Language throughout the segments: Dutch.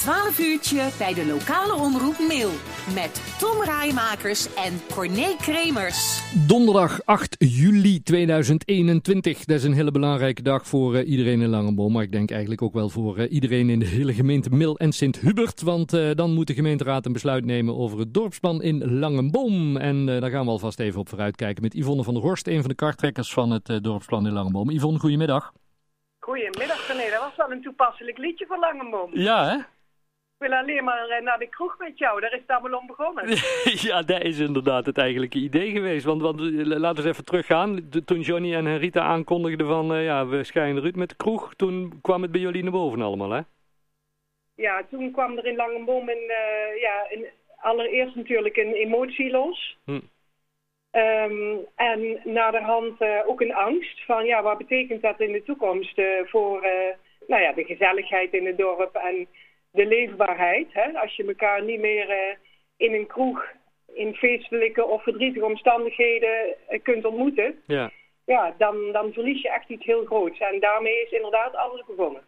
12 uurtje bij de lokale omroep Mail. Met Tom Rijmakers en Corné Kremers. Donderdag 8 juli 2021. Dat is een hele belangrijke dag voor uh, iedereen in Langenboom. Maar ik denk eigenlijk ook wel voor uh, iedereen in de hele gemeente Mil en Sint-Hubert. Want uh, dan moet de gemeenteraad een besluit nemen over het dorpsplan in Langenboom. En daar gaan we alvast even op vooruit kijken met Yvonne van der Horst. Een van de karttrekkers van het dorpsplan in Langenboom. Yvonne, goedemiddag. Goedemiddag René, dat was wel een toepasselijk liedje van Langenboom. Ja hè? Ik wil alleen maar naar de kroeg met jou, daar is het allemaal om begonnen. ja, dat is inderdaad het eigenlijke idee geweest. Want, want laten we eens even teruggaan. Toen Johnny en Rita aankondigden van, uh, ja, we schijnen eruit met de kroeg. Toen kwam het bij jullie naar boven allemaal, hè? Ja, toen kwam er in Langenboom een, uh, ja, een, allereerst natuurlijk een emotie los. Hm. Um, en naderhand uh, ook een angst van, ja, wat betekent dat in de toekomst voor nou ja, de gezelligheid in het dorp en de leefbaarheid. Hè? Als je elkaar niet meer uh, in een kroeg in feestelijke of verdrietige omstandigheden uh, kunt ontmoeten. Ja. Ja, dan, dan verlies je echt iets heel groots. En daarmee is inderdaad alles begonnen.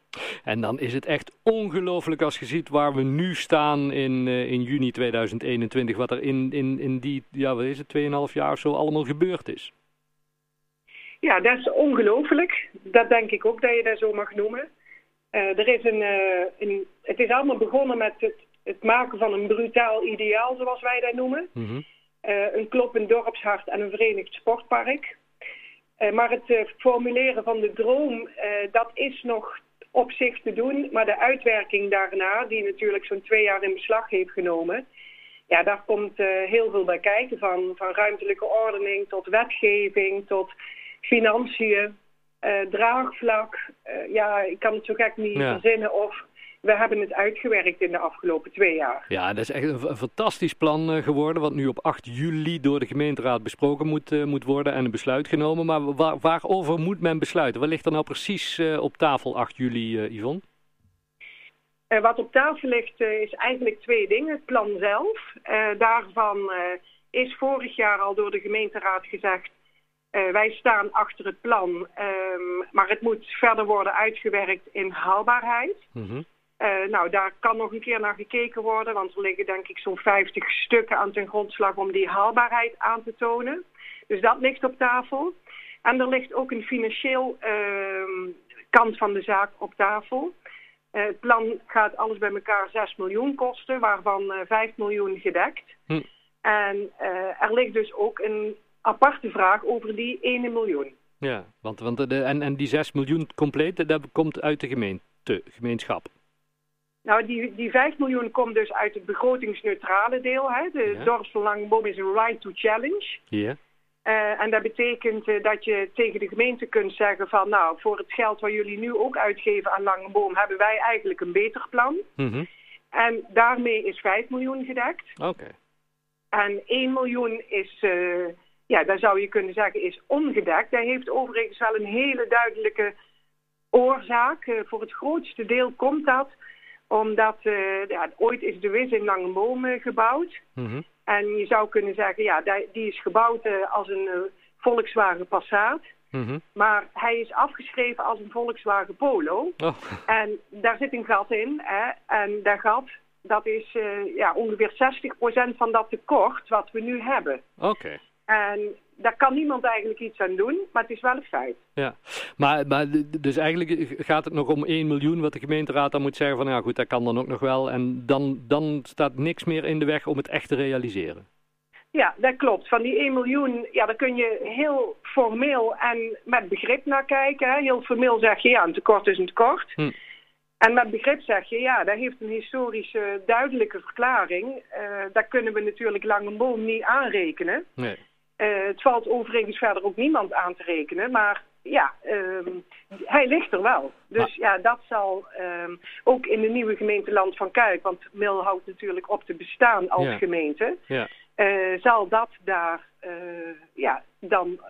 En dan is het echt ongelooflijk als je ziet waar we nu staan in, uh, in juni 2021. Wat er in, in, in die, ja wat is het, 2,5 jaar of zo allemaal gebeurd is. Ja, dat is ongelooflijk. Dat denk ik ook dat je dat zo mag noemen. Uh, er is een, uh, een, het is allemaal begonnen met het, het, maken van een brutaal ideaal, zoals wij dat noemen. Mm -hmm. een kloppend dorpshart en een verenigd sportpark. maar het formuleren van de droom, dat is nog op zich te doen. Maar de uitwerking daarna, die natuurlijk zo'n twee jaar in beslag heeft genomen... Ja, daar komt heel veel bij kijken. Van, van ruimtelijke ordening tot wetgeving, tot financiën draagvlak. Uh, ja, ik kan het zo gek niet ja. verzinnen of we hebben het uitgewerkt in de afgelopen twee jaar. Ja, dat is echt een, een fantastisch plan uh, geworden, wat nu op 8 juli door de gemeenteraad besproken moet, moet worden en een besluit genomen. Maar waar, waarover moet men besluiten? Wat ligt er nou precies op tafel 8 juli, Yvonne? wat op tafel ligt is eigenlijk twee dingen. Het plan zelf. daarvan is vorig jaar al door de gemeenteraad gezegd uh, wij staan achter het plan, um, maar het moet verder worden uitgewerkt in haalbaarheid. Mm -hmm. uh, nou, daar kan nog een keer naar gekeken worden, want er liggen denk ik zo'n 50 stukken aan ten grondslag om die haalbaarheid aan te tonen. Dus dat ligt op tafel. En er ligt ook een financieel uh, kant van de zaak op tafel. Uh, het plan gaat alles bij elkaar 6 miljoen kosten, waarvan 5 miljoen gedekt. Hm. En er ligt dus ook een aparte vraag over die 1 miljoen. Ja, want, want de, en, en die 6 miljoen compleet, dat komt uit de gemeente, gemeenschap. Nou, die, die 5 miljoen komt dus uit het begrotingsneutrale deel. Hè. De ja. dorpsverlangboom is een right to challenge. Ja. Uh, en dat betekent uh, dat je tegen de gemeente kunt zeggen van... nou, voor het geld wat jullie nu ook uitgeven aan Langeboom... hebben wij eigenlijk een beter plan. Mm -hmm. En daarmee is 5 miljoen gedekt. Oké. Okay. En 1 miljoen is... Uh, ja, daar zou je kunnen zeggen, is ongedekt. Hij heeft overigens wel een hele duidelijke oorzaak. Uh, voor het grootste deel komt dat omdat uh, ja, ooit is de Wis in Langenboom uh, gebouwd. Mm -hmm. En je zou kunnen zeggen, ja, die is gebouwd als een Volkswagen Passat. Mm -hmm. Maar hij is afgeschreven als een Volkswagen Polo. Oh. En daar zit een gat in. Hè? En dat gat, dat is ja, ongeveer 60% van dat tekort wat we nu hebben. Oké. Okay. En daar kan niemand eigenlijk iets aan doen, maar het is wel een feit. Ja, maar, maar dus eigenlijk gaat het nog om 1 miljoen wat de gemeenteraad dan moet zeggen van ja goed, dat kan dan ook nog wel. En dan, dan staat niks meer in de weg om het echt te realiseren. Ja, dat klopt. Van die 1 miljoen, ja, daar kun je heel formeel en met begrip naar kijken. Hè. Heel formeel zeg je ja, een tekort is een tekort. Hm. En met begrip zeg je, ja, dat heeft een historische duidelijke verklaring. Uh, daar kunnen we natuurlijk Langenboom niet aanrekenen. Nee. Uh, het valt overigens verder ook niemand aan te rekenen, maar ja, um, hij ligt er wel. Dus ja, dat zal um, ook in de nieuwe gemeente Land van Kuik, want Mil houdt natuurlijk op te bestaan als ja. gemeente, ja. Uh, zal dat daar uh, ja, dan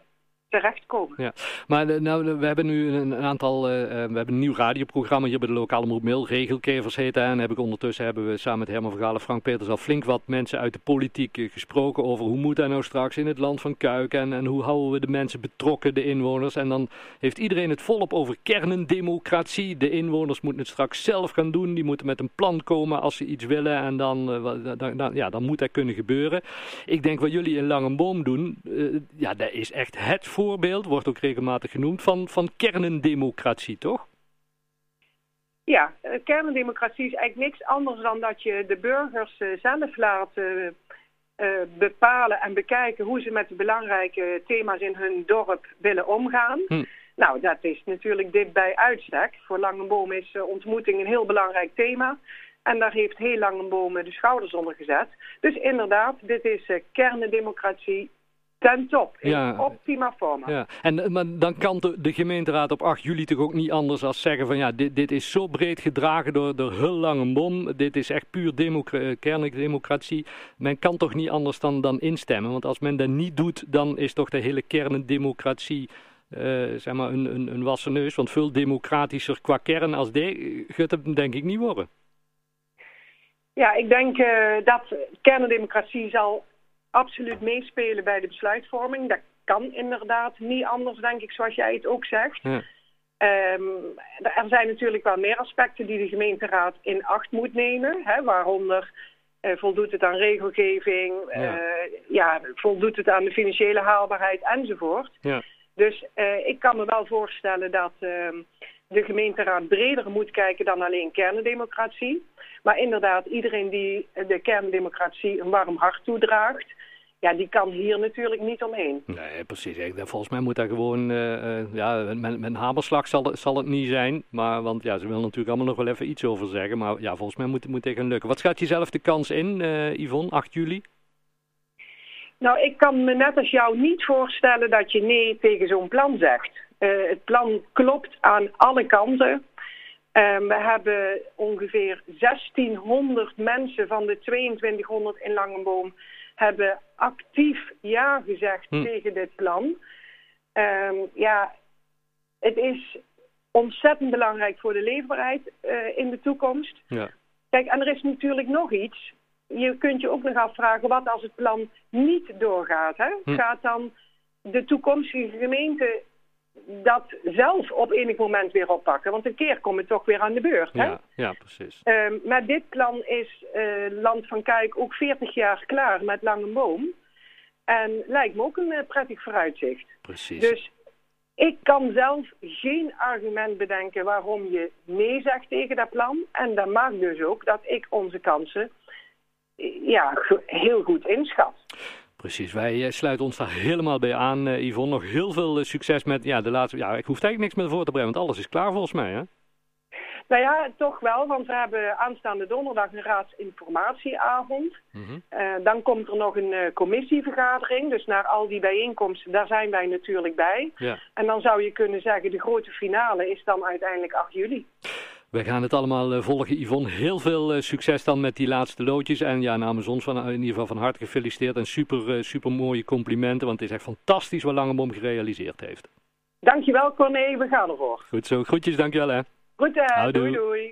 terechtkomen. Ja, maar nou, we hebben nu een, aantal, we hebben een nieuw radioprogramma hier bij de lokale Mail, Regelkevers heet En heb ik ondertussen hebben we samen met Herman Vergalen en Frank Peters al flink wat mensen uit de politiek gesproken over hoe moet dat nou straks in het land van Kuik en, en hoe houden we de mensen betrokken, de inwoners. En dan heeft iedereen het volop over kernendemocratie. De inwoners moeten het straks zelf gaan doen. Die moeten met een plan komen als ze iets willen. En dan, dan, ja, dan moet dat kunnen gebeuren. Ik denk wat jullie in Langenboom doen, ja, dat is echt het voorbeeld, wordt ook regelmatig genoemd, van, van kernendemocratie, toch? Ja, uh, kernendemocratie is eigenlijk niks anders dan dat je de burgers zelf laat bepalen en bekijken hoe ze met de belangrijke thema's in hun dorp willen omgaan. Hm. Nou, dat is natuurlijk dit bij uitstek. Voor Langenboom is uh, ontmoeting een heel belangrijk thema. En daar heeft heel Langenboom de schouders onder gezet. Dus inderdaad, dit is kernendemocratie ten top. In ja, optima forma. Ja. En eh, maar dan kan de, de, gemeenteraad op 8 juli toch ook niet anders dan zeggen van ja, dit, dit is zo breed gedragen door, door heel Langenboom. Dit is echt puur kerndemocratie. Men kan toch niet anders dan, dan instemmen. Want als men dat niet doet, dan is toch de hele kernendemocratie uh, zeg maar een, een, een wassen neus. Want veel democratischer qua kern als die gaat het denk ik niet worden. Ja, ik denk uh, dat kerndemocratie zal absoluut meespelen bij de besluitvorming. Dat kan inderdaad niet anders, denk ik, zoals jij het ook zegt. Ja. Um, er zijn natuurlijk wel meer aspecten die de gemeenteraad in acht moet nemen. Hè, waaronder uh, voldoet het aan regelgeving, ja. ja. voldoet het aan de financiële haalbaarheid enzovoort. Ja. Dus uh, ik kan me wel voorstellen dat uh, de gemeenteraad breder moet kijken dan alleen kerndemocratie. Maar inderdaad, iedereen die de kerndemocratie een warm hart toedraagt, ja, die kan hier natuurlijk niet omheen. Nee, precies. Volgens mij moet dat gewoon, uh, ja, met, met een hamerslag zal het, zal het niet zijn. Maar, want ja, ze willen natuurlijk allemaal nog wel even iets over zeggen. Maar ja, volgens mij moet, moet het gaan lukken. Wat schat je zelf de kans in, uh, Yvonne, 8 juli? Nou, ik kan me net als jou niet voorstellen dat je nee tegen zo'n plan zegt. Uh, het plan klopt aan alle kanten. Uh, we hebben ongeveer 1600 mensen van de 2200 in Langenboom hebben actief ja gezegd hm. tegen dit plan. Um, ja, het is ontzettend belangrijk voor de leefbaarheid uh, in de toekomst. Ja. Kijk, en er is natuurlijk nog iets je kunt je ook nog afvragen wat als het plan niet doorgaat. Hè? Hm. Gaat dan de toekomstige gemeente dat zelf op enig moment weer oppakken? Want een keer komt het toch weer aan de beurt. Hè? Ja, ja precies. Uh, met dit plan is uh, Land van Kuik ook 40 jaar klaar met Lange Boom. En lijkt me ook een uh, prettig vooruitzicht. Precies. Dus ik kan zelf geen argument bedenken waarom je nee zegt tegen dat plan. En dat maakt dus ook dat ik onze kansen ja, heel goed inschat. Precies, wij eh, sluiten ons daar helemaal bij aan, uh, Yvonne. Nog heel veel eh, succes met ja, de laatste. Ja, ik hoef eigenlijk niks meer voor te brengen, want alles is klaar volgens mij, hè? Nou ja, toch wel, want we hebben aanstaande donderdag een raadsinformatieavond. Mm dan komt er nog een commissievergadering, dus naar al die bijeenkomsten, daar zijn wij natuurlijk bij. Ja. En dan zou je kunnen zeggen, de grote finale is dan uiteindelijk 8 juli. We gaan het allemaal eh, volgen, Yvonne. Heel veel eh, succes dan met die laatste loodjes. En ja, namens ons van, in ieder geval van harte gefeliciteerd. En super, eh, super mooie complimenten, want het is echt fantastisch wat Langebom gerealiseerd heeft. Dankjewel, Corné. We gaan ervoor. Goed zo. Groetjes, dankjewel hè. Goed, hè. Doei, doei.